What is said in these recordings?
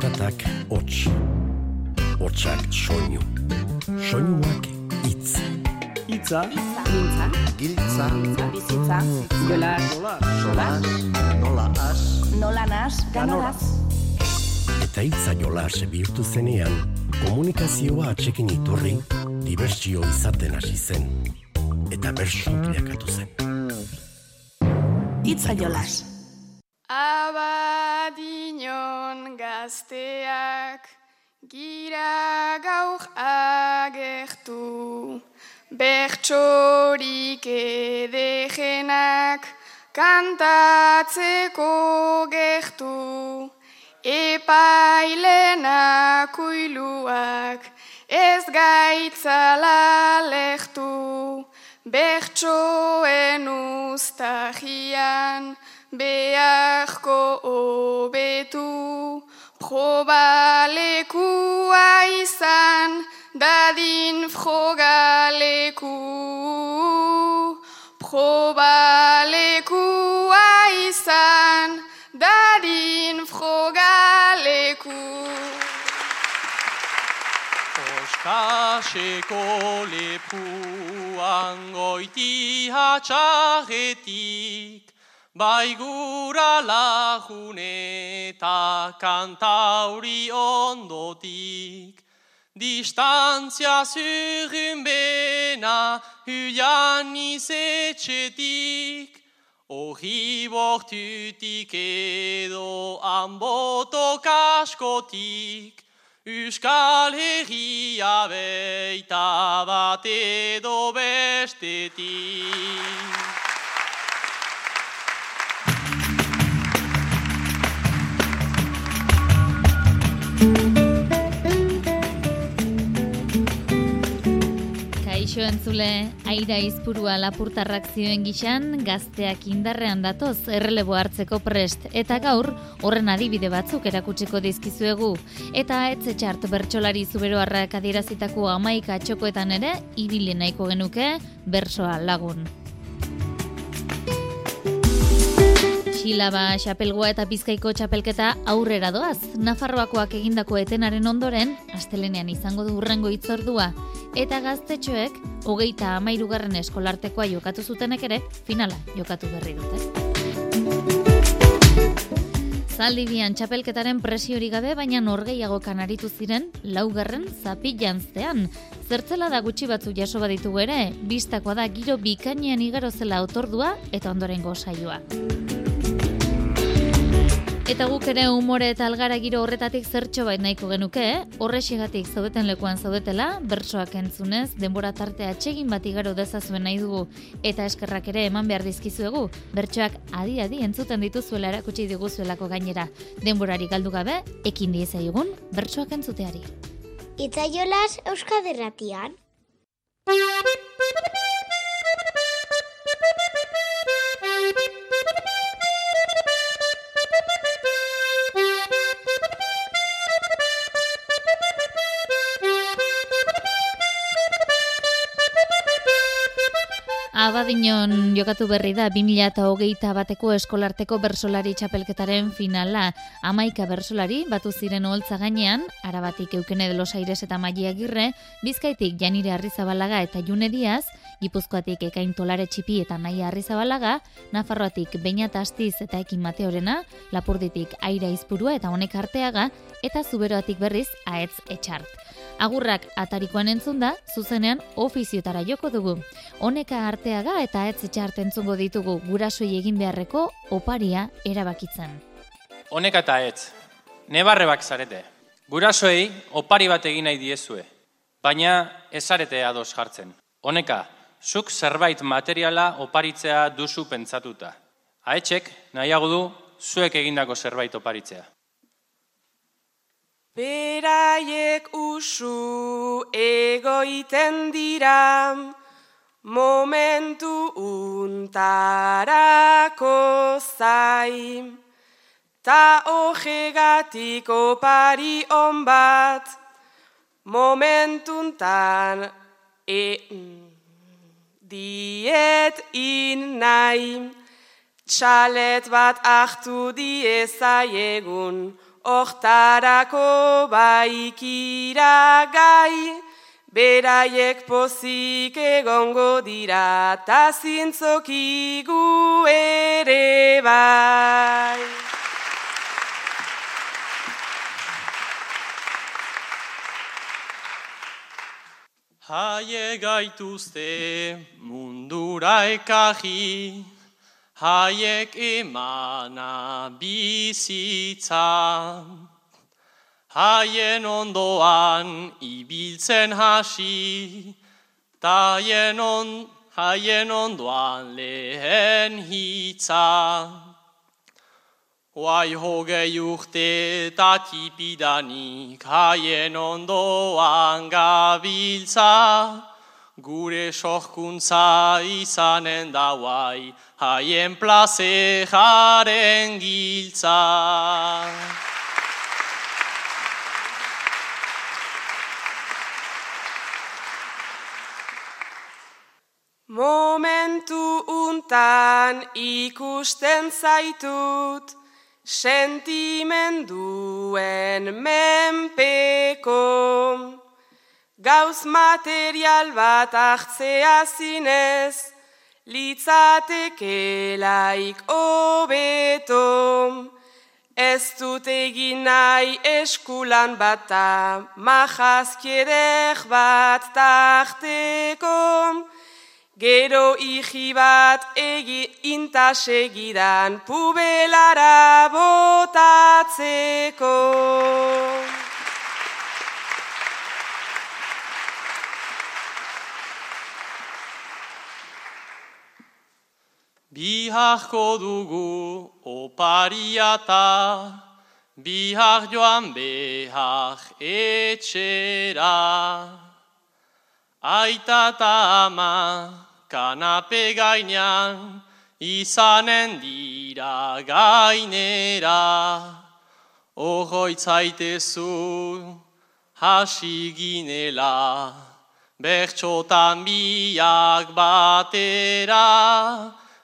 Zaratak hots. Hotsak soinu. Soinuak hitz. Itza, Mintza, Giltza, bizitza, jola, solas, nola as, nola nas, ganoraz. Eta hitza jolas bihurtu zenean, komunikazioa atxekin iturri, dibertsio izaten hasi zen. Eta bersu bilakatu zen. Itza jolas. Gazteak gira gaur agertu. Bertsorik edegenak kantatzeko gertu. Epailenak uiluak ez gaitzala lehtu Bertsoen ustagian beharko obetu Probalekua izan dadin frogaleku. Probalekua izan dadin frogaleku. Oskaseko lepuan goiti hatxarretik, bai gura lajun eta kantauri ondotik. Distantzia zurrin bena huian izetxetik, Ohi bortutik edo anbotok askotik, Euskal Herria beita bat edo bestetik. Kaixo entzule, aira izpurua lapurtarrak zioen gixan, gazteak indarrean datoz errelebo hartzeko prest, eta gaur horren adibide batzuk erakutsiko dizkizuegu. Eta etze txart bertsolari zuberoarrak adierazitako amaika txokoetan ere, ibili nahiko genuke, bersoa lagun. Xilaba, xapelgoa eta bizkaiko txapelketa aurrera doaz. Nafarroakoak egindako etenaren ondoren, astelenean izango du hurrengo itzordua. Eta gaztetxoek, hogeita amairugarren eskolartekoa jokatu zutenek ere, finala jokatu berri dute. Zaldibian txapelketaren presiori gabe, baina norgeiago kanaritu ziren, laugarren zapi janztean. Zertzela da gutxi batzu jaso baditu ere, bistakoa da giro bikainean igaro zela otordua eta ondorengo saioa. Eta guk ere umore eta algara giro horretatik zertxo bait nahiko genuke, horrexigatik zaudeten lekuan zaudetela, bertsoak entzunez, denbora tartea atsegin bat igaro dezazuen nahi dugu, eta eskerrak ere eman behar dizkizuegu, bertsoak adi-adi entzuten dituzuela erakutsi diguzuelako gainera. Denborari galdu gabe, ekin diezaiogun, bertsoak entzuteari. Itzaiolas Euskaderratian. Abadinon jokatu berri da 2008 bateko eskolarteko bersolari txapelketaren finala. Amaika bersolari batu ziren oholtza gainean, arabatik eukene de los aires eta magia agirre, bizkaitik janire arrizabalaga eta june diaz, gipuzkoatik ekain tolare txipi eta naia arrizabalaga, nafarroatik bainat astiz eta ekin mateorena, lapurditik aira izpurua eta honek arteaga, eta zuberoatik berriz aetz etxart. Agurrak atarikoan entzun da, zuzenean ofiziotara joko dugu. Honeka arteaga eta ez etxart entzungo ditugu gurasoi egin beharreko oparia erabakitzen. Honek eta ez, nebarrebak zarete. Gurasoei opari bat egin nahi diezue, baina ez zarete ados jartzen. Honeka, zuk zerbait materiala oparitzea duzu pentsatuta. Aetxek nahiago du zuek egindako zerbait oparitzea. Beraiek usu egoiten dira, momentu untarako zai. Ta hogegatik opari on bat, momentuntan e diet in nahi. Txalet bat ahtu diezaiegun, Hortarako baikira gai, beraiek pozik egongo dira, ta zintzoki gu ere bai. Haie gaituzte mundura ekaji, haiek emana bizitza. Haien ondoan ibiltzen hasi, ta haien, on, haien ondoan lehen hitza. Oai hogei urte eta tipidanik haien ondoan gabiltza, gure sorkuntza izanen da haien plaze jaren giltza. Momentu untan ikusten zaitut, sentimenduen menpeko. Gauz material bat hartzea zinez, litzatekelaik hobeto. Ez dut egin nahi eskulan bata, majazkierek bat tarteko. Gero iji bat egi intasegidan pubelara botatzeko. Biharko dugu opariata, bihar joan behar etxera. Aita eta ama kanape gainean, izanen dira gainera. Ohoitzaitezu hasi ginela, bertxotan biak batera.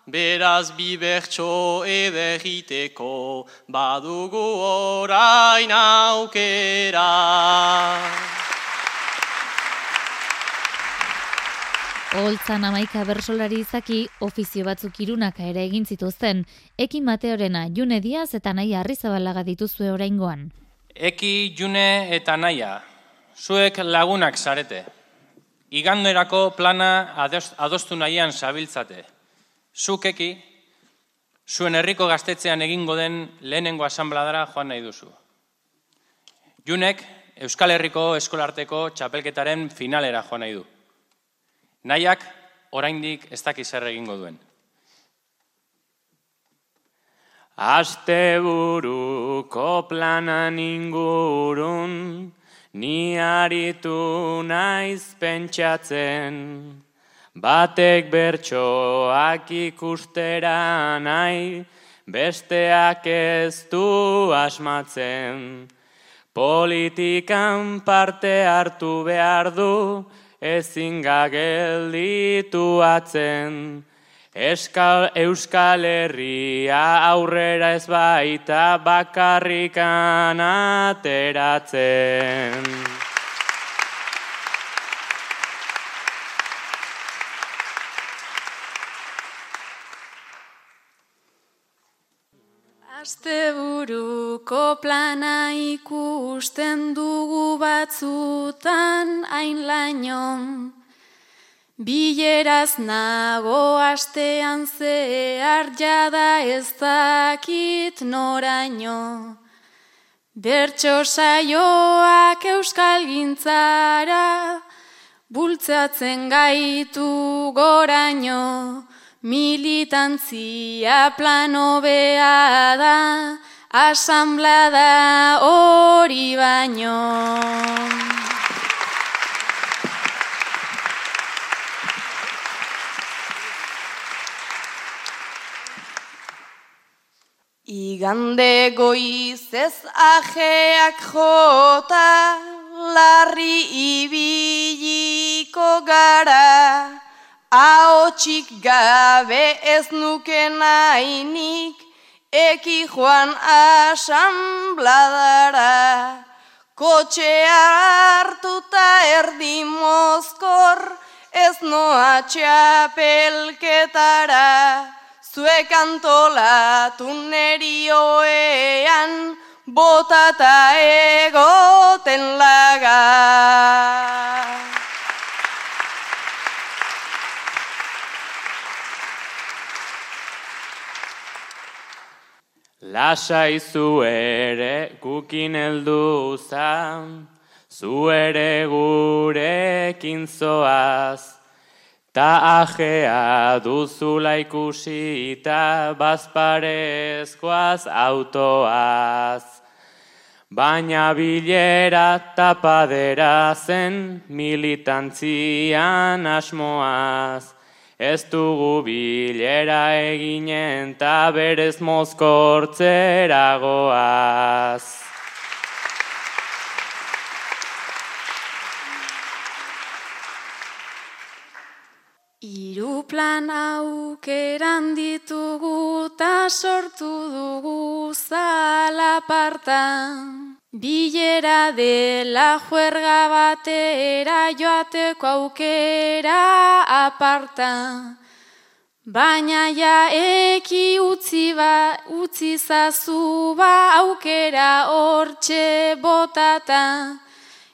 Beraz bi bertso ederiteko, badugu orain aukera. Oholtzan amaika bersolari izaki, ofizio batzuk irunaka ere egin zituzten. Eki Mateorena, June Diaz eta Naia Arrizabalaga dituzue oraingoan. Eki, June eta Naia, zuek lagunak zarete. Igandoerako plana ados- adostu nahian zabiltzate. Zuk eki, zuen herriko gaztetzean egingo den lehenengo asanbladara joan nahi duzu. Junek, Euskal Herriko eskolarteko txapelketaren finalera joan nahi du. Nahiak, oraindik ez daki zer egingo duen. Asteburuko planan ingurun, ni aritu naiz pentsatzen. Batek bertsoak ikustera nahi, besteak ez du asmatzen. Politikan parte hartu behar du, ezin gelditu atzen. Eskal, Euskal Herria aurrera ez baita bakarrikan ateratzen. Asteburuko plana ikusten dugu batzutan hain laino. Bileraz nago astean zehar jada ez dakit noraino. Bertso saioak euskal gintzara, bultzatzen gaitu goraino. Militantzia plano bea da, asamblada hori baino. Igande goizez ajeak jota, larri ibiliko gara. Ahotsik gabe ez nuke nahinik, eki joan asambladara, kotxea hartuta erdi mozkor, ez noa txapelketara, zuek antolatu nerioean, botata egoten laga. Lasai zu ere gukin heldu zan, zu ere gurekin zoaz, ta ajea duzula ikusi eta bazparezkoaz autoaz. Baina bilera tapadera zen militantzian asmoaz, Ez dugu bilera eginen ta berez mozkortzera goaz. Iru plan aukeran ditugu ta sortu dugu zalapartan. Bilera dela juerga batera joateko aukera aparta. Baina ja eki utzi ba, utzi zazu ba aukera hortxe botata.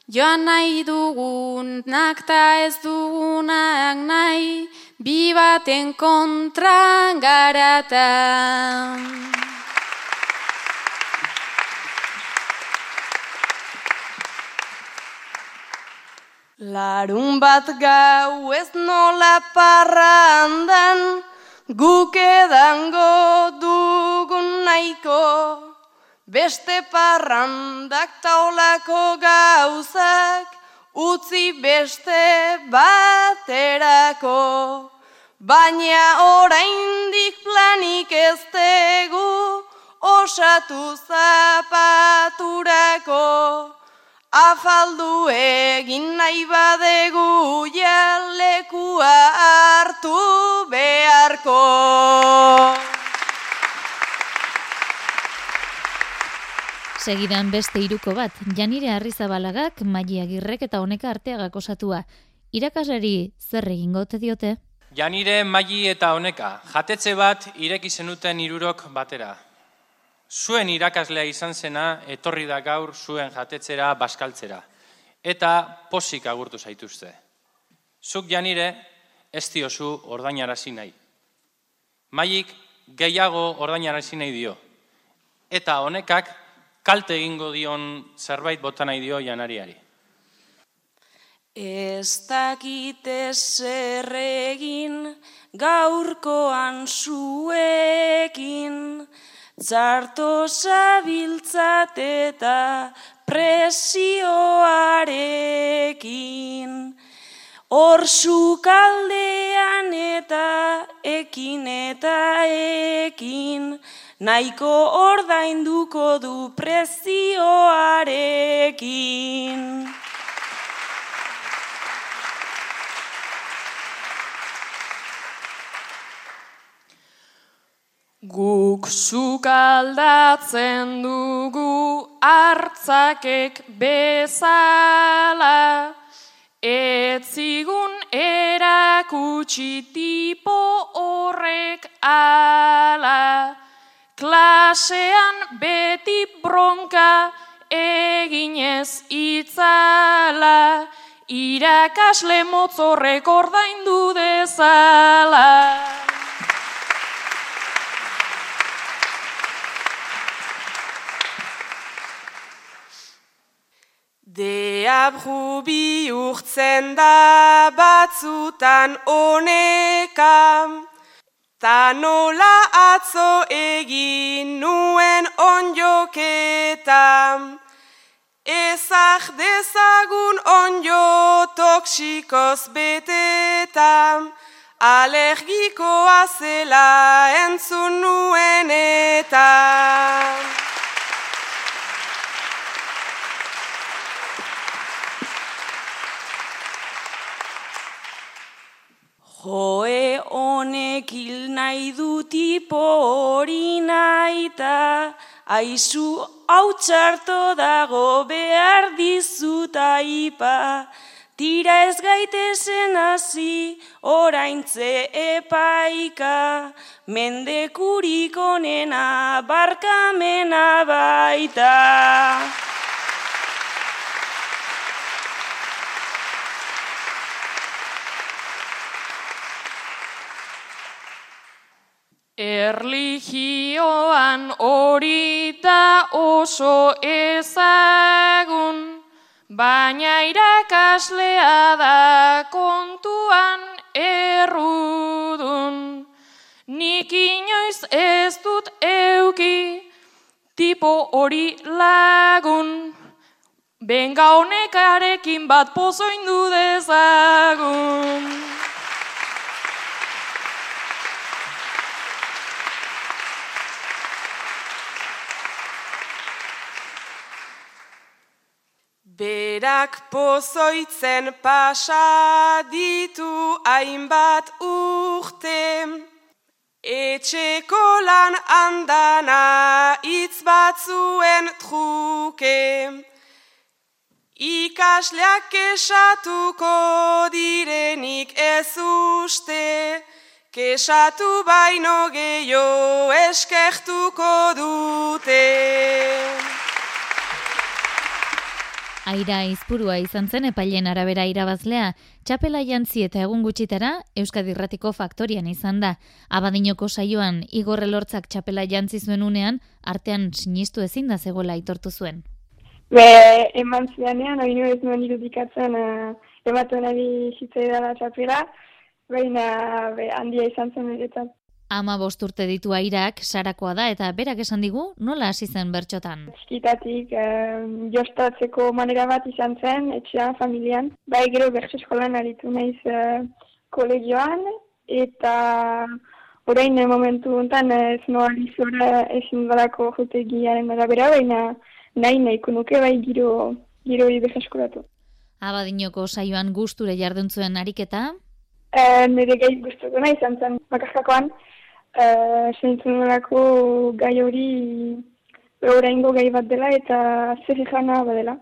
Joan nahi dugunak ta ez dugunak nahi, bi baten kontra garata. Larun bat gau ez nola parrandan, guk edango dugun nahiko, beste parrandak taulako gauzak, utzi beste baterako. Baina oraindik planik ez tegu, osatu zapaturako. Afaldu egin nahi badegu jalekua hartu beharko. Segidan beste iruko bat, Janire Arrizabalagak, Maji Agirrek eta honeka arteagak osatua. Irakasari zer egingo ote diote? Janire, Maji eta honeka, jatetxe bat ireki zenuten irurok batera. Zuen irakaslea izan zena, etorri da gaur zuen jatetzera baskaltzera. Eta posik agurtu zaituzte. Zuk janire, ez diozu ordainarazi nahi. Maik gehiago ordainarazi nahi dio. Eta honekak kalte egingo dion zerbait bota nahi dio janariari. Ez dakite zer egin gaurkoan zuekin, Zarto zabiltzat eta presioarekin. Hor kaldean eta ekin eta ekin, nahiko ordainduko du prezioarekin. Guk sukaldatzen dugu hartzakek bezala, etzigun erakutsi tipo horrek ala, klasean beti bronka eginez itzala, irakasle motzorrek ordaindu dezala. Deabru bihurtzen da batzutan honeka, ta nola atzo egin nuen onjoketa. Ezak dezagun onjo toksikoz beteta, alergikoa zela entzun nuen eta. Joe honek hil nahi du tipo hori nahi baita, aizu hau txarto dago behar dizut aipa, tira ez gaitezen hasi oraintze epaika, mendekurik onena barkamena baita. Erligioan hori da oso ezagun, baina irakaslea da kontuan errudun. Nik inoiz ez dut euki tipo hori lagun, benga honekarekin bat pozoindu dezagun. Berak pozoitzen pasa ditu hainbat urte, etxeko lan andana hitz batzuen truke. Ikasleak esatuko direnik ez uste, kesatu baino gehiago eskertuko dute. Aira izpurua izan zen epailen arabera irabazlea, txapela jantzi eta egun gutxitara Euskadi Irratiko faktorian izan da. Abadinoko saioan Igor Elortzak txapela jantzi zuen unean, artean sinistu ezin da zegoela aitortu zuen. Be, eman zidanean, hori ez nuen irudikatzen uh, ematen ari txapela, baina be, handia izan zen eretzat. Ama bost urte ditu airak, sarakoa da, eta berak esan digu, nola hasi zen bertxotan? Txikitatik, eh, jostatzeko manera bat izan zen, etxean, familian. Bai, gero bertso eskolan aritu naiz eh, kolegioan, eta orain momentu enten ez noa izora ezin badako jotegiaren arabera, baina nahi nahiko nuke bai giro, giro ibertso eskolatu. Abadinoko saioan gusture jarduntzuen ariketa? Eh, nire gai gustuko nahi izan zen, bakarkakoan, uh, gai hori oraingo gai bat dela eta zer jana badela.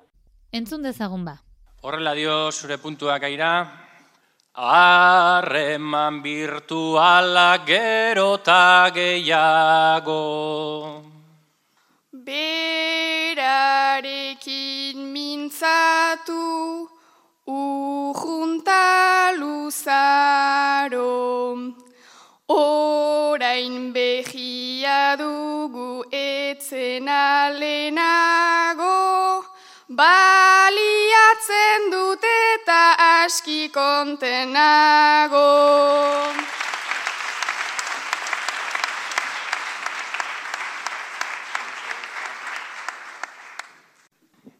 Entzun dezagun ba. Horrela dio zure puntua gaira. Harreman virtuala gero eta gehiago. Berarekin mintzatu ujunta luzaro. Orain behia dugu etzen alenago, baliatzen dut eta aski kontenago.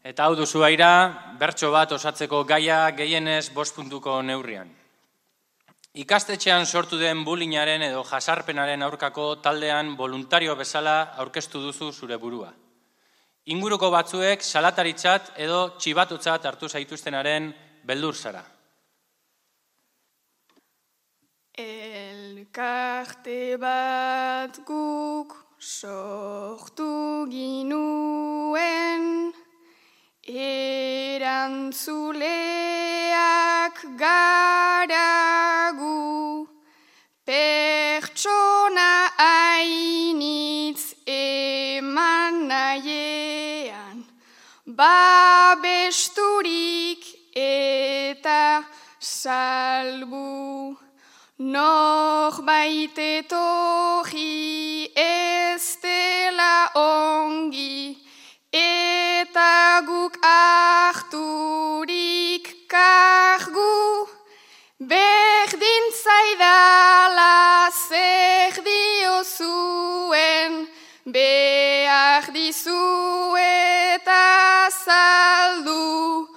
Eta hau duzu aira, bertso bat osatzeko gaia gehienez bost puntuko neurrian. Ikastetxean sortu den bulinaren edo jasarpenaren aurkako taldean voluntario bezala aurkeztu duzu zure burua. Inguruko batzuek salataritzat edo txibatutzat hartu zaituztenaren beldur zara. Elkarte bat guk sortu ginuen Erantzuleak garagu, pertsona ainitz eman nahiean, babesturik eta salbu. Nor baitetohi ez dela ongi, eta guk ahturik kargu, berdin zaidala zer dio behar dizu eta saldu,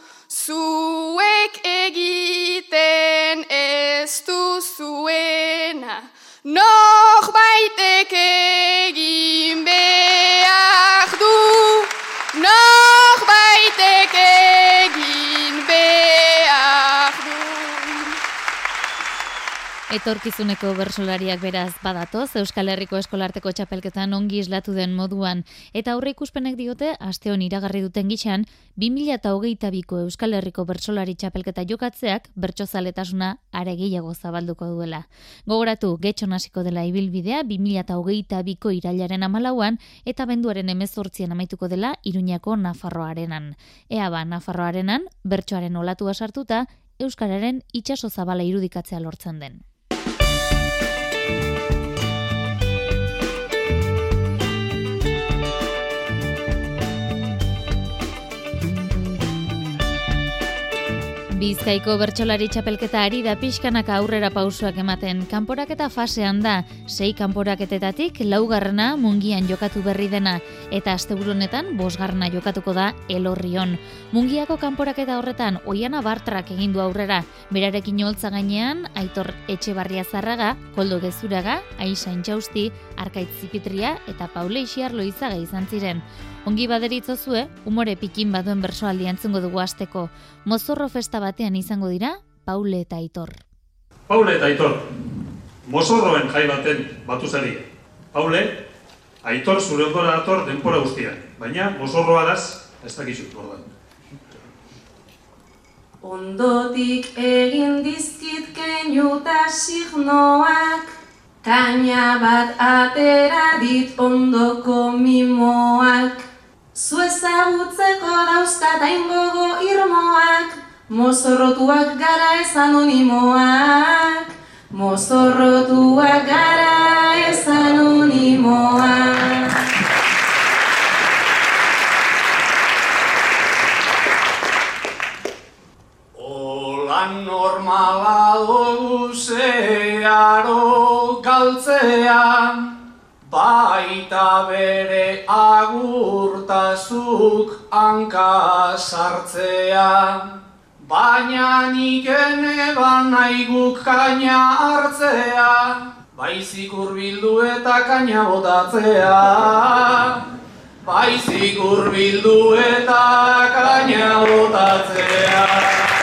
Etorkizuneko bersolariak beraz badatoz, Euskal Herriko Eskolarteko txapelketan ongi islatu den moduan. Eta aurre ikuspenek diote, aste hon iragarri duten gitxan, 2008ko Euskal Herriko bersolari txapelketa jokatzeak bertsozaletasuna are gehiago zabalduko duela. Gogoratu, getxo hasiko dela ibilbidea 2008ko irailaren amalauan eta benduaren emezortzien amaituko dela Iruñako Nafarroarenan. Ea ba, Nafarroarenan, bertsoaren olatua sartuta, Euskararen itxaso zabala irudikatzea lortzen den. Bizkaiko bertsolari txapelketa ari da pixkanak aurrera pausuak ematen. Kanporaketa fasean da, sei kanporaketetatik laugarrena mungian jokatu berri dena, eta asteburunetan bosgarrena jokatuko da elorrion. Mungiako kanporaketa horretan oiana bartrak egindu aurrera, berarekin holtza gainean, aitor etxe barria zarraga, koldo gezuraga, aisa intxausti, arkaitz eta paule isiarlo izaga izan ziren. Ongi baderitzozue, umore pikin baduen bersoaldi antzungo dugu asteko. Mozorro festa batean izango dira, Paule eta Aitor. Paule eta Aitor, mozorroen jai baten batu zari. Paule, Aitor zure ondora dator denpora guztian, baina mozorroa daz, ez dakizu, ordan. Ondotik egin dizkit keinu eta signoak, kaina bat atera dit ondoko mimoak. Zu ezagutzeko dauzkat aingogo irmoak, mozorrotuak gara ez anonimoak. Mozorrotuak gara ez anonimoak. Olan normala dugu zeharo galtzea, baita bere agurtazuk hanka sartzea. Baina nik eneban nahi guk kaina hartzea, baizik urbildu eta kaina botatzea. Baizik urbildu eta kaina botatzea.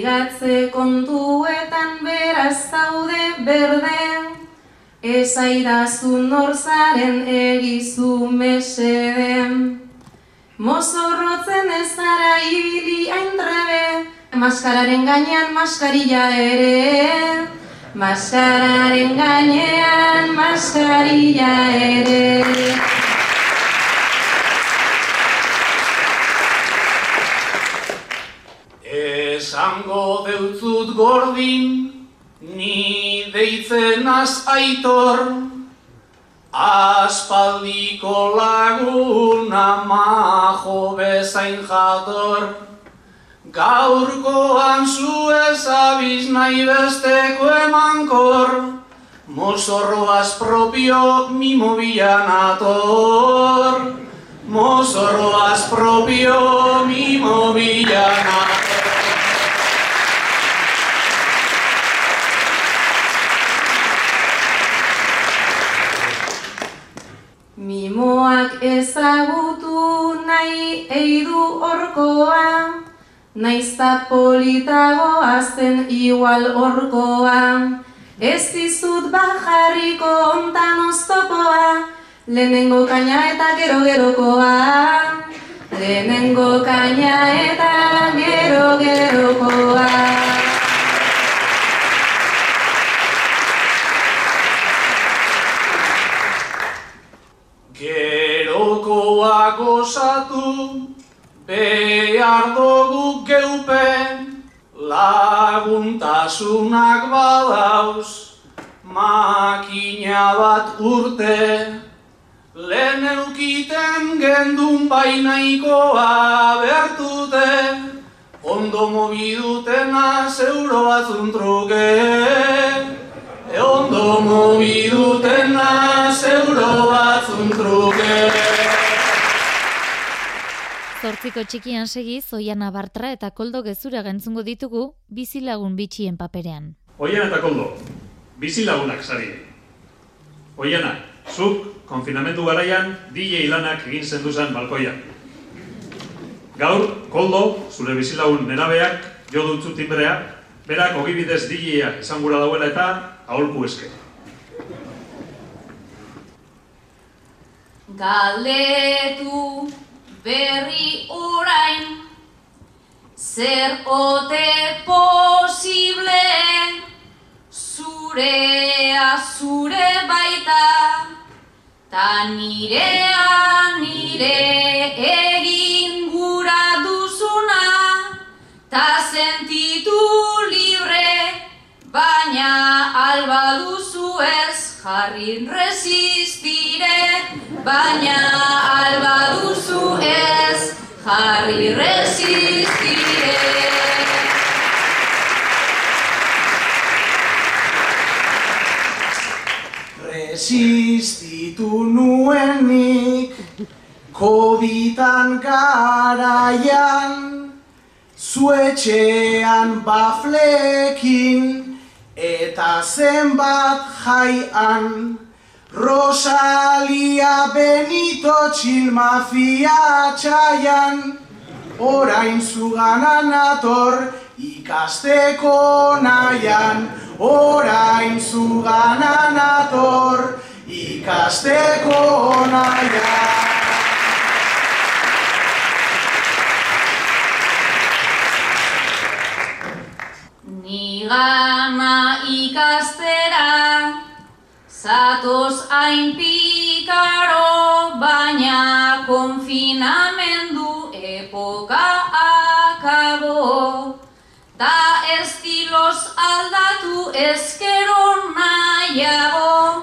Ligatze kontuetan beraz zaude berde, ezaidazu norzaren egizu meseden. Mozorrotzen ez zara ibili aintrebe, maskararen gainean maskarilla ere. Maskararen gainean maskarilla ere. Esango deutzut gordin, ni deitzen az aitor, aspaldiko laguna majo bezain jator. Gaurkoan zu ezabiz nahi besteko emankor, mozorroaz propio mimo bilan ator. Mozorroaz propio mimo bilan. Mimoak ezagutu nahi eidu orkoa, naizta politago azten igual orkoa. Ez dizut bajarriko ontan oztopoa, lehenengo kaina eta gero gerokoa. Lehenengo kaina eta gero gerokoa. Gerokoa gozatu, behar dugu geupen, laguntasunak badauz, makina bat urte. Lehen eukiten gendun bainaikoa bertute, ondo mobidutena zeuro batzun truke. E ondo mobidutena zeuro batzun truke. Zortziko txikian segi, Zoiana Bartra eta Koldo Gezura gentzungo ditugu bizilagun bitxien paperean. Oiana eta Koldo, bizilagunak sari. Oiana, zuk konfinamentu garaian DJ lanak egin zenduzan balkoian. Gaur, koldo, zure bizilagun nenabeak, jo dutzu timbrea, berak ogibidez digia izan gura dauela eta aholku eske. Galdetu berri orain, zer ote posible, zurea zure baita, ta nirea nire egin gura duzuna, ta sentitu libre, baina alba duzu ez jarri resistire, baina alba duzu ez jarri resistire. Resistitu nuenik Kobitan garaian Zuetxean baflekin Eta zenbat jaian Rosalia Benito Txil mafia txaian. Orain zuganan ator ikasteko nahian. Orain zuganan ator ikasteko nahian Nigana ikastera Zatoz hain pikaro, baina konfinamendu epoka akabo. Ta estilos aldatu ezkero nahiago,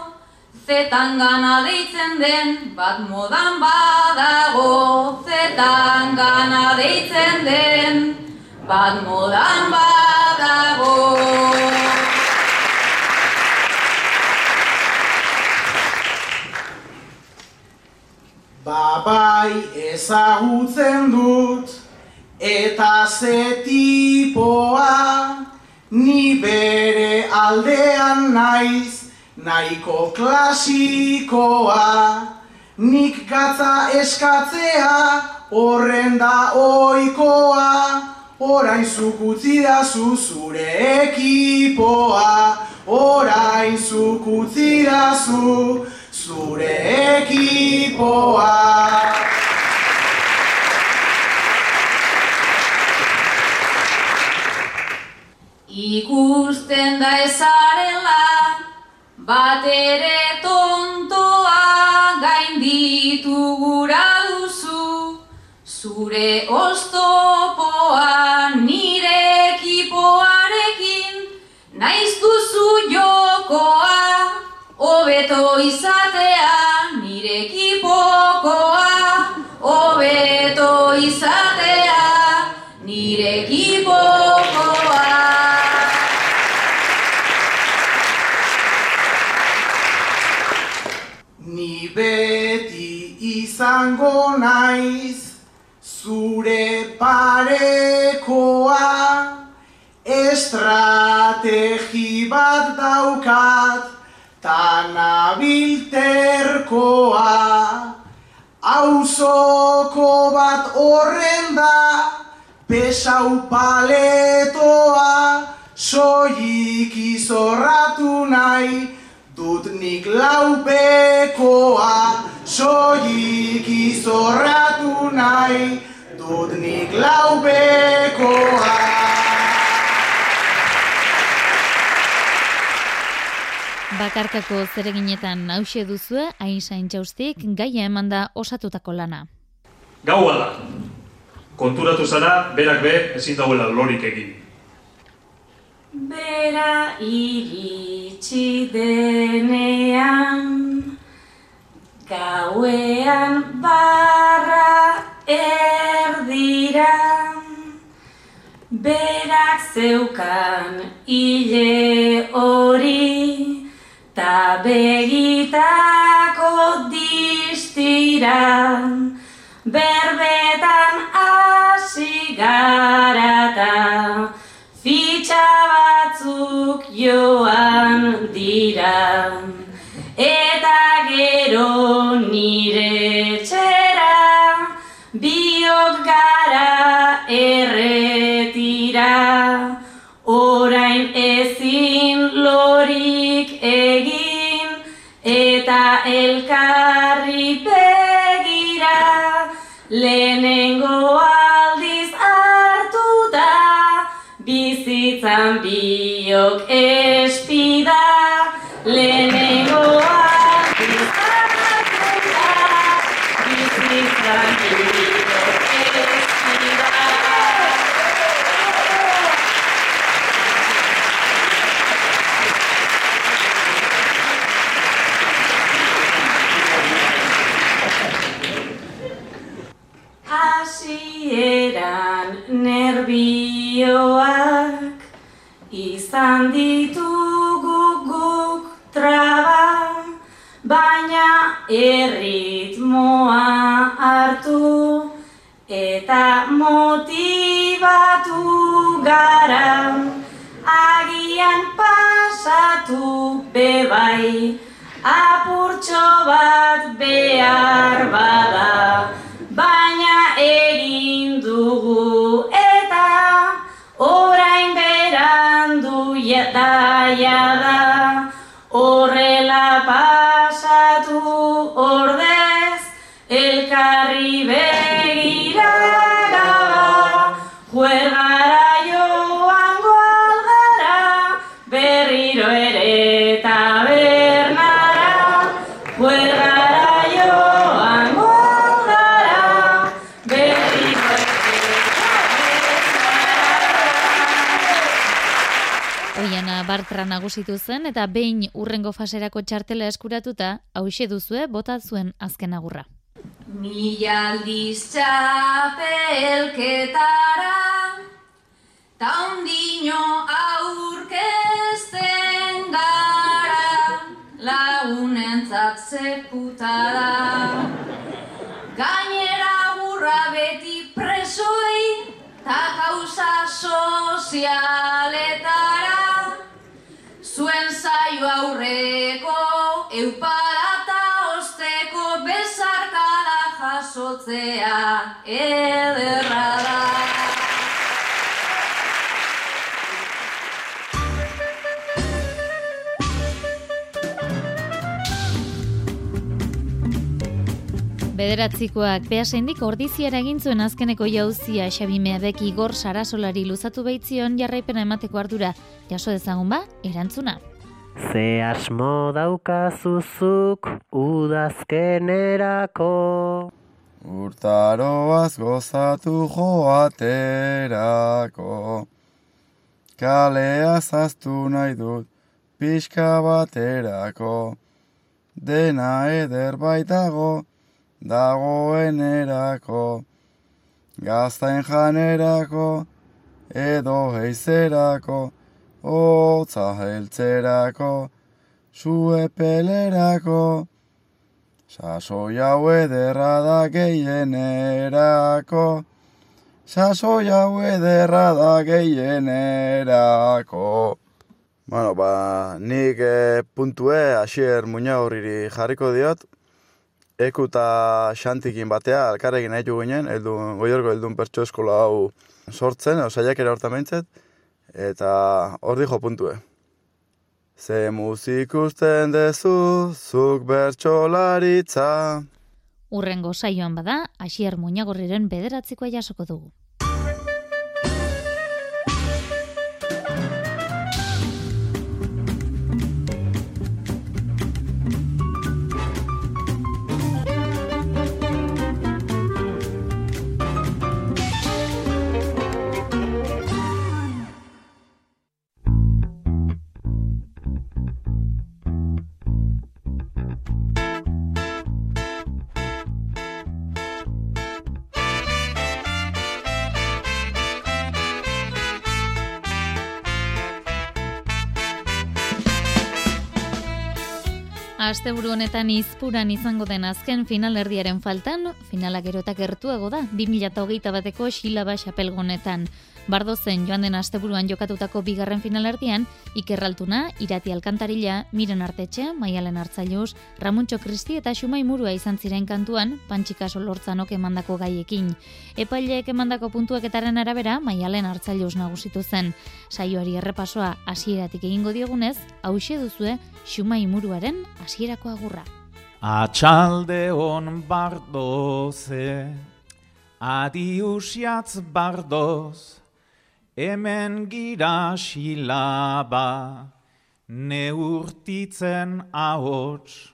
zetan gana deitzen den bat modan badago. Zetan gana deitzen den bat modan badago. Babai ezagutzen dut eta ze tipoa ni bere aldean naiz nahiko klasikoa. Nik gatza eskatzea horren da oikoa orain zuk utzi dazu zure ekipoa orain zuk utzi dazu zure ekipoa. Ikusten da ezarela, bat ere tontoa gainditu gura duzu, zure oztopoa izango naiz zure parekoa estrategi bat daukat ta nabilterkoa auzoko bat horren da pesau paletoa soilik izorratu nahi dut nik laupekoa soilik izorratu nahi dut nik laupekoa Bakarkako zereginetan hause duzue, hain sain jaustik, gaia eman da osatutako lana. Gaua da. Konturatu zara, berak be ezin dauela lorik egin. Bera iritsi denean, gauean barra erdira, berak zeukan hile hori, ta begitako distira, berbetan hasi garata, fitxa batzuk joan dira. Eta gero nire txera biok gara erretira. Orain ezin lorik egin eta elkarri begira. lehen bizitzan biok espida lehenengo aldiz hartu da bizitzan biok espida. Hasieran nerbioak izan ditugu guk traba, baina erritmoa hartu eta motibatu gara, agian pasatu bebai, apurtxo bat behar bada, Bartra nagusitu zen eta behin urrengo faserako txartela eskuratuta, hause duzue bota zuen azken agurra. Mila aldiz txapelketara, ta ondino aurkezten gara, lagunentzat zeputara. Gainera gurra beti presoi, ta kausa sozialetara, zuen zaio aurreko euparata osteko bezarkada jasotzea Bederatzikoak behasendik ordiziara egin zuen azkeneko jauzia Xabi Meabek Igor Sarasolari luzatu baitzion jarraipena emateko ardura. Jaso dezagun ba, erantzuna. Ze asmo daukazuzuk udazkenerako Urtaroaz gozatu joaterako Kalea zaztu nahi dut pixka baterako Dena eder baitago dagoenerako Gaztain janerako edo heizerako Hotza heltzerako, suepelerako, sasoi hau ederra da gehienerako, sasoi hau ederra da gehienerako. Bueno, ba, nik e, puntue Asier Muñagorriri jarriko diot, Eku eta Xantikin batea, alkarrekin nahi ginen, eldun, goiorko eldun pertso eskola hau sortzen, osaiakera hortan behintzet, eta hor dijo puntue. Ze muzik usten dezu, zuk bertxolaritza. Urrengo saioan bada, Asier Muñagorriren bederatzikoa jasoko dugu. Asteburu honetan izpuran izango den azken finalerdiaren faltan, finala gero eta gertuago da, 2008 bateko xilaba xapelgonetan. Bardozen joan den asteburuan jokatutako bigarren finalerdian, Ikerraltuna, Irati Alkantarila, Miren Artetxe, Maialen Artzailuz, Ramuntxo Kristi eta Xumai Murua izan ziren kantuan, Pantxikaso Lortzanok emandako gaiekin. Epaileek emandako puntuaketaren arabera, Maialen Artzailuz nagusitu zen. Saioari errepasoa hasieratik egingo diogunez, hause duzue Xumai Muruaren hasierako agurra. Atxalde hon bardoze, adiusiatz bardoz, hemen gira xilaba, neurtitzen ahots,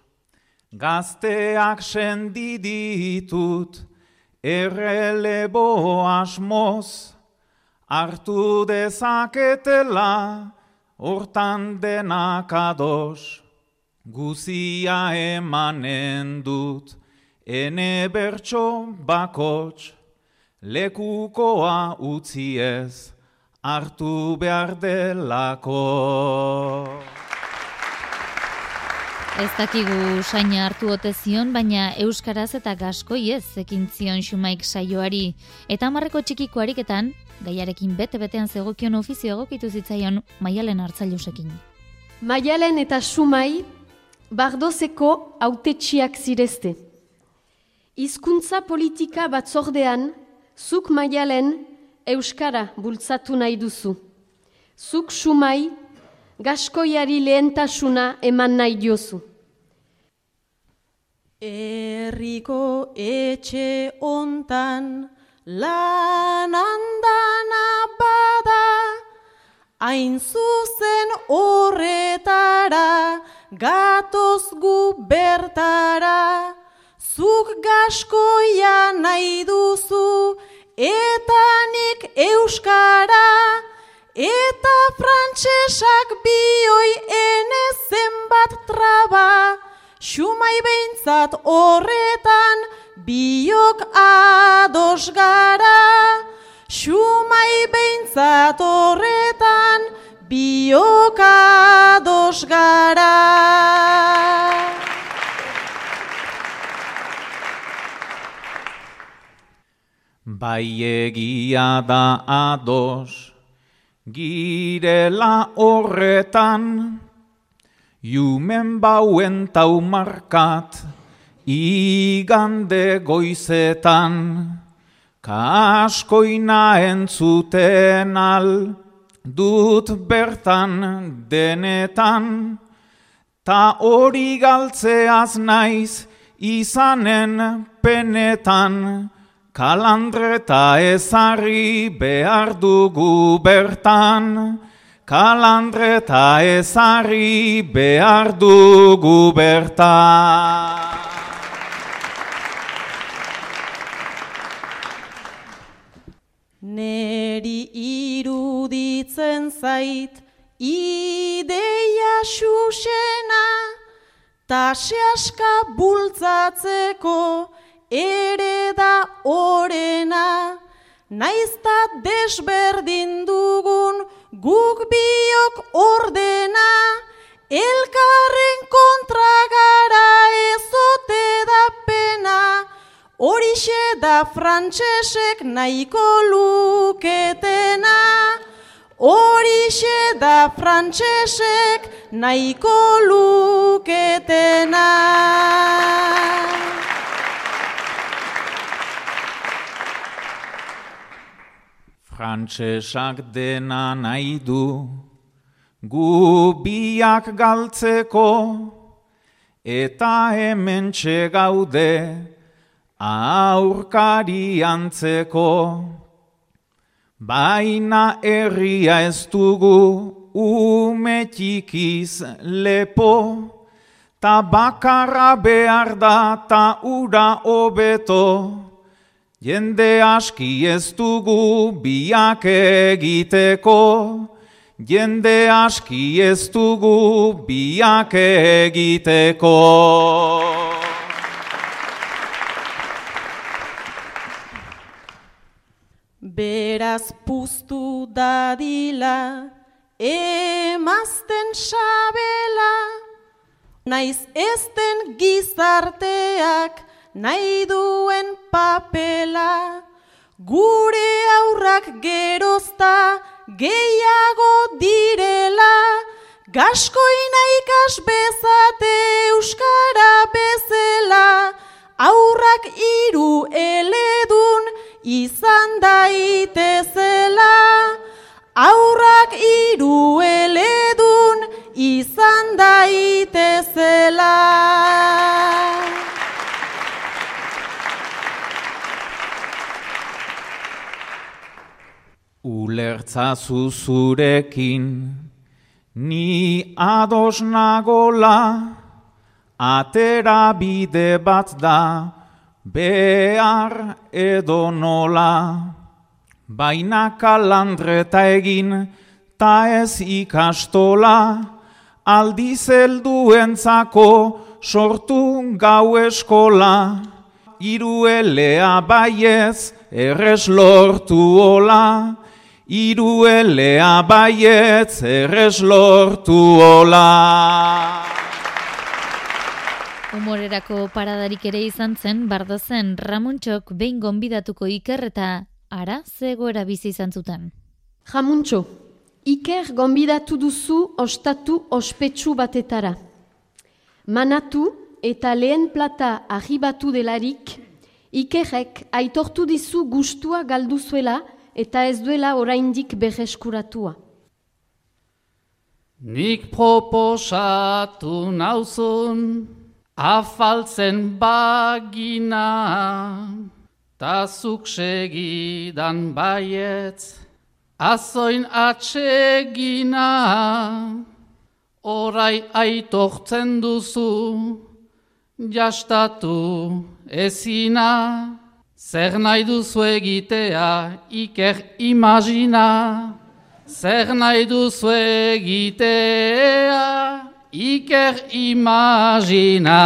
gazteak sendiditut, errelebo asmoz, hartu dezaketela, hortan denak ados, guzia emanen dut, ene bertso bakots, lekukoa utzi ez, hartu behar delako. Ez dakigu saina hartu ote zion, baina euskaraz eta gaskoi ez ekin zion xumaik saioari. Eta hamarreko txikiko ariketan, gaiarekin bete-betean zegokion ofizio egokitu zitzaion maialen hartzailusekin. Maialen eta sumai bardozeko autetxiak zirezte. Hizkuntza politika batzordean, zuk maialen euskara bultzatu nahi duzu. Zuk sumai gaskoiari lehentasuna eman nahi diozu. Herriko etxe ontan lan andana bada, hain zuzen horretara, gatoz gu bertara, zuk gaskoia nahi duzu, eta nik euskara, eta frantsesak bioi ene zenbat traba, xumai behintzat horretan biok ados gara, xumai behintzat horretan biok ados gara. Bai egia da ados, girela horretan, jumen bauen taumarkat, igande goizetan, kaskoina entzuten al, dut bertan denetan, ta hori galtzeaz naiz izanen penetan, Kalandreta ezarri behar dugu bertan, kalandreta ezarri behar dugu bertan. Neri iruditzen zait, ideia xusena, tase aska bultzatzeko, ere da orena, naizta desberdin dugun guk biok ordena, elkarren kontra gara ezote da pena, horixe da frantsesek nahiko luketena, horixe da frantsesek nahiko luketena. Frantsesak dena nahi du, gu biak galtzeko, eta hemen gaude aurkari antzeko. Baina herria ez dugu umetxikiz lepo, ta bakarra behar da ta ura hobeto. Jende aski ez dugu biak egiteko, jende aski ez dugu biak egiteko. Beraz puztu dadila, emazten sabela, naiz ezten gizarteak, nahi duen papela, gure aurrak gerozta gehiago direla, gaskoina ikas bezate euskara bezela, aurrak hiru eledun izan daitezela, aurrak hiru eledun izan daitezela. Ulertza zuzurekin, ni ados nagola, atera bide bat da, behar edo nola. Baina kalandreta egin, ta ez ikastola, aldiz helduentzako sortu gau eskola. Iru elea baiez, errez lortu ola, Iru elea baietz errez lortu ola. Humorerako paradarik ere izan zen, bardozen Ramuntxok behin gonbidatuko iker eta ara zegoera bizi izan zuten. Jamuntxo, Iker gonbidatu duzu ostatu ospetsu batetara. Manatu eta lehen plata ahibatu delarik, Ikerrek aitortu dizu gustua galduzuela eta ez duela oraindik berreskuratua. Nik proposatu nauzun afaltzen bagina, ta zuk segidan baietz, azoin atsegina, orai aitortzen duzu, jastatu ezina, zer nahi duzu egitea iker imagina, zer nahi duzu egitea iker imagina.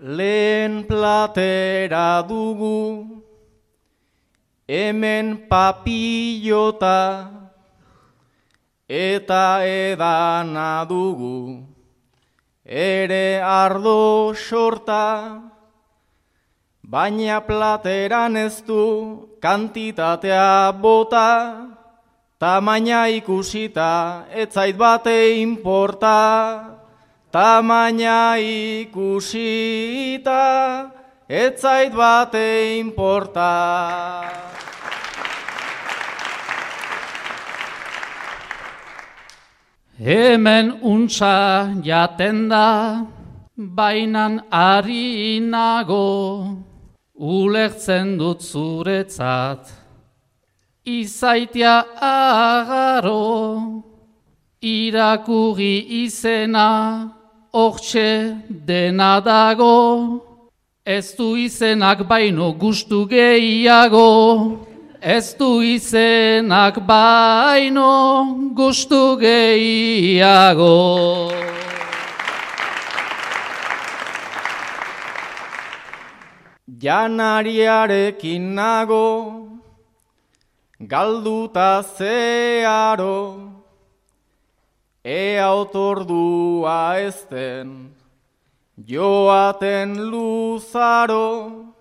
Lehen platera dugu, hemen papillota, eta edana dugu, ere ardo sorta, baina plateran ez du kantitatea bota, tamaina ikusita etzait bate inporta. Tamaina ikusita, etzait bate inporta. Hemen untsa jaten da, bainan ari nago, ulertzen dut zuretzat. Izaitia agaro, irakurri izena, hortxe dena dago, ez du izenak baino gustu gehiago, ez du izenak baino gustu gehiago. Janariarekin nago, galduta zearo, ea otordua ezten, joaten luzaro,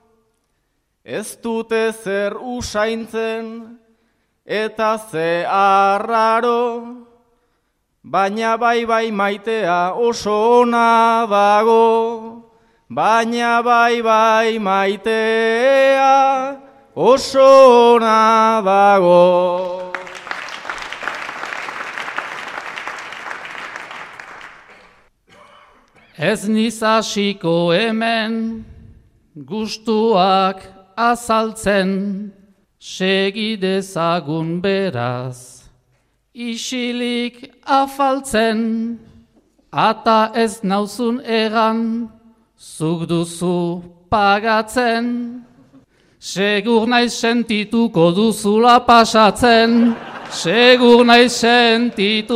ez dute zer usaintzen, eta ze arraro, baina bai bai maitea oso ona dago, baina bai bai maitea oso ona dago. Ez nizasiko hemen, gustuak azaltzen, segidezagun beraz. Isilik afaltzen, ata ez nauzun egan, zuk duzu pagatzen. Segur naiz sentituko duzula pasatzen, Segur nahi sentituko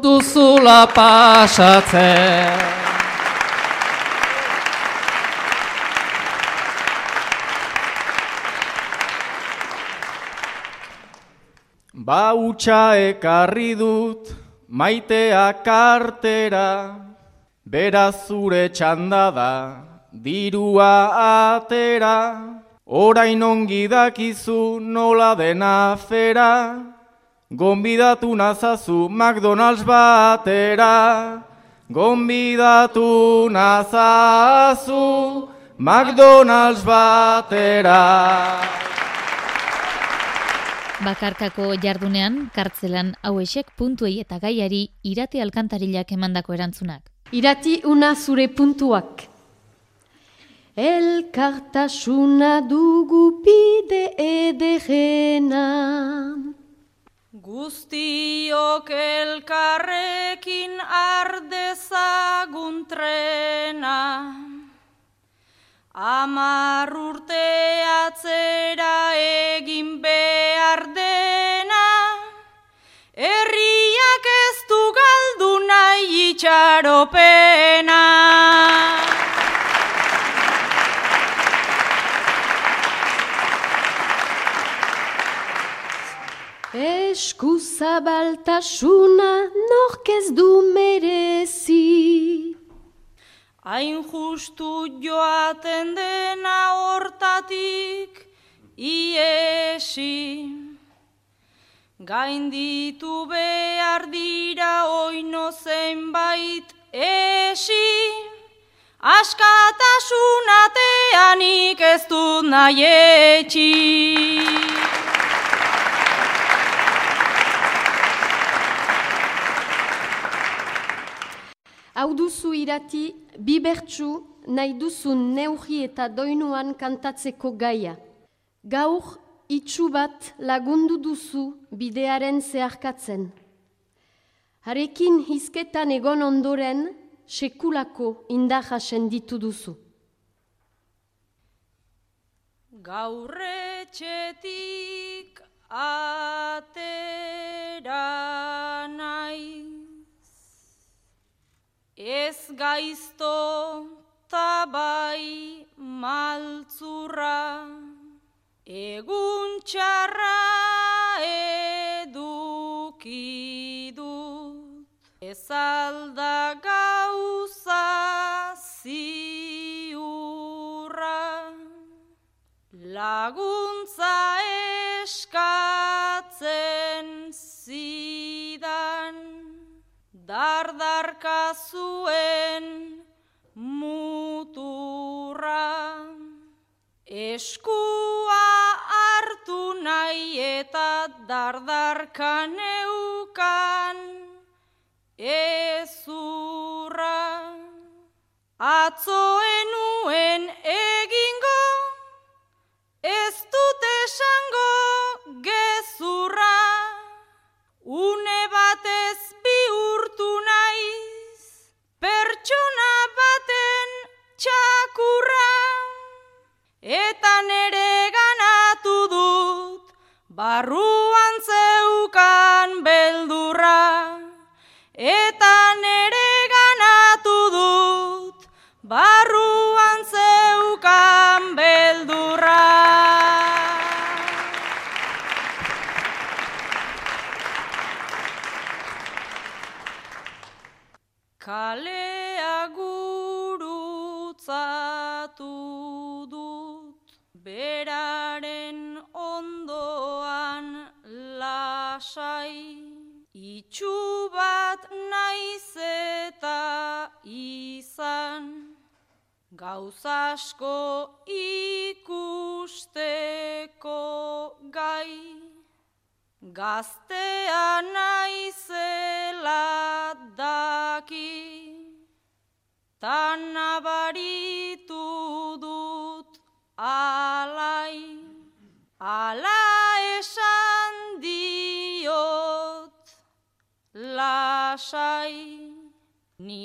duzula pasatzen. Ba utxa ekarri dut, maitea kartera, Beraz zure txanda da, dirua atera, orain ongi dakizu nola dena fera, gonbidatu nazazu McDonald's batera, gonbidatu nazazu McDonald's batera. Bakarkako jardunean, kartzelan hauesek puntuei eta gaiari irati alkantarilak emandako erantzunak. Irati una zure puntuak. Elkartasuna dugu bide ederena. Guztiok elkarrekin ardezagun trena. Amar urte atzera egin behar dena. Herriak ez du galdu nahi itxaropena. Eskuzabaltasuna nork ez du merezi. Hain justu joaten dena hortatik iesi. Gainditu behar dira oino zenbait esi. Askatasunateanik ez dut nahi etxi. Hau duzu irati, bi bertsu nahi duzun neugi eta doinuan kantatzeko gaia. Gaur, itxu bat lagundu duzu bidearen zeharkatzen. Harekin hizketan egon ondoren, sekulako indaja senditu duzu. Gaurretxetik atera ez gaizto tabai maltzurra, egun txarra eduki ez alda zuen muturra. Eskua hartu nahi eta dardarka neukan ezurra. Atzoenuen egingo Ez dut esango Здорово! Gauz asko ikusteko gai, gaztea naizela daki, tan nabaritu dut alai, ala esan diot lasai, ni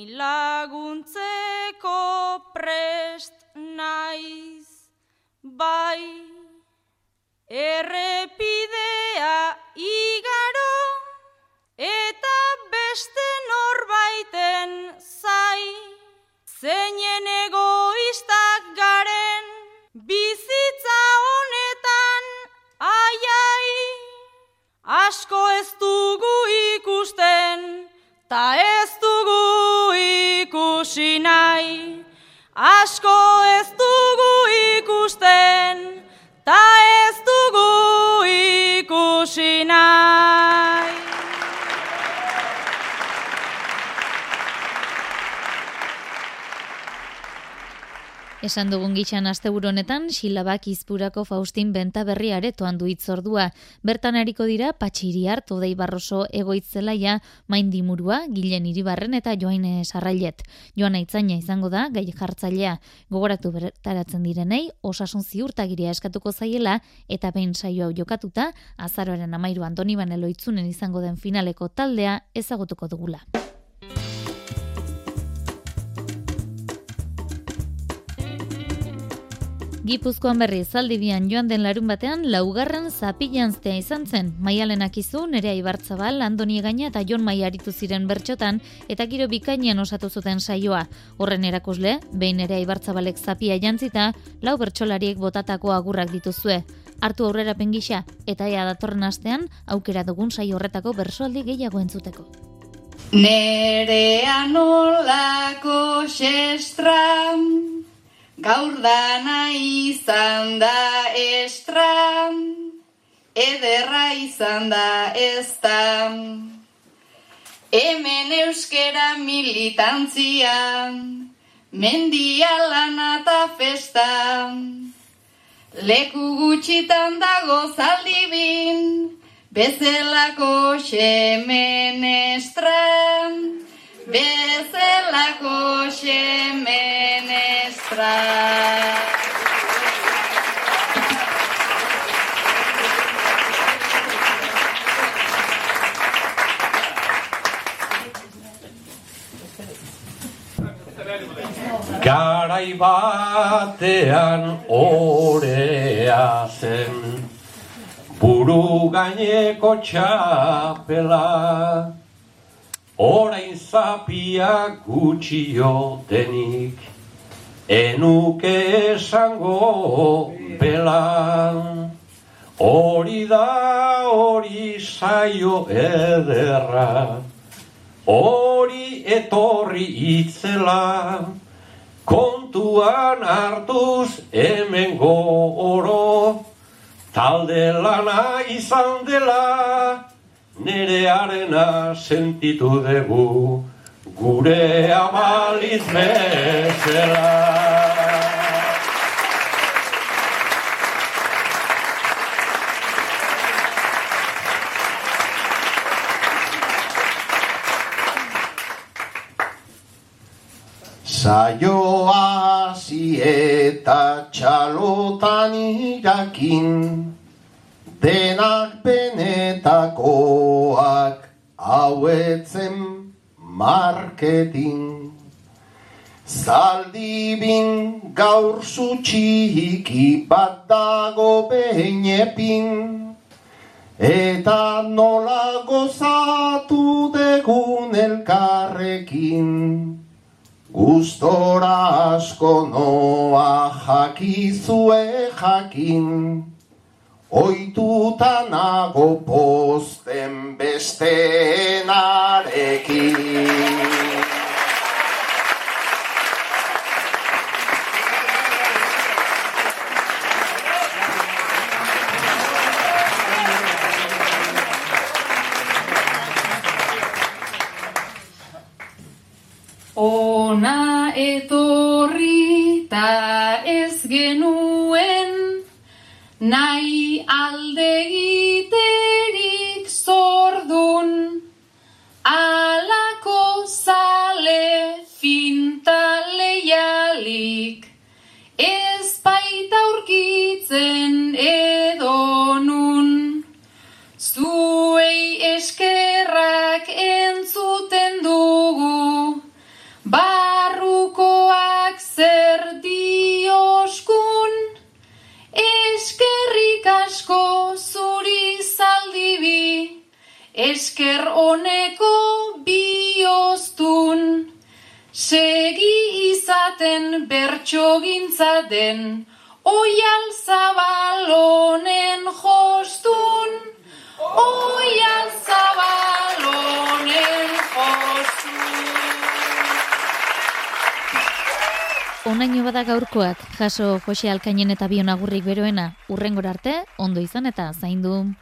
bai, errepidea igaro, eta beste norbaiten zai, zeinen egoistak garen, bizitza honetan aiai, asko ez dugu ikusten, ta ez dugu ikusi. Asko ez dugu ikusten, ta ez dugu ikusi. Esan dugun gitxan asteburu honetan, silabak izpurako Faustin benta berri aretoan du itzordua. Bertan hariko dira, patxiri hartu dei barroso egoitzelaia, main dimurua, gilen iribarren eta joaine sarrailet. Joan aitzaina izango da, gai jartzailea. Gogoratu bertaratzen direnei, osasun ziurtagiria eskatuko zaiela, eta behin saio hau jokatuta, azaroaren amairu Antoniban eloitzunen izango den finaleko taldea ezagutuko dugula. Gipuzkoan berri zaldibian joan den larun batean laugarren zapilanztea izan zen. Maialenak izu, nerea ibartzabal, Andoni Gaina eta Jon Mai aritu ziren bertxotan eta giro bikainean osatu zuten saioa. Horren erakusle, behin nerea ibartzabalek zapia jantzita, lau bertxolariek botatako agurrak dituzue. Hartu aurrera pengisa eta ea datorren astean aukera dugun saio horretako bersoaldi gehiago entzuteko. Nerea nolako xestram, gaur dana izan da estram, ederra izan da ez da. Hemen euskera militantzian, mendia lana eta festa. Leku gutxitan dago zaldibin, bezelako xemenestran, bezelako xemenestran. Garai batean orea zen, buru gaineko txapela, orain zapia gutxio denik, enuke esango bela. Hori da hori saio ederra, hori etorri itzela, kontuan hartuz hemen oro, talde lana izan dela, nerearena sentitu dugu, gure amaliz bezala. Saioa eta txalotan irakin, denak benetakoak hauetzen marketing. Zaldibin gaur zutxiki bat dago behinepin, eta nola gozatu degun elkarrekin. Gustora asko noa jakizue jakin, Oituta nago posten besteenarekin. Ona etorri ta ez genuen nahi gintzaten, oial zabalonen jostun, oial zabalonen jostun. onaino bada gaurkoak, jaso Jose Alkainen eta Bion agurrik beroena, urrengor arte, ondo izan eta zaindu.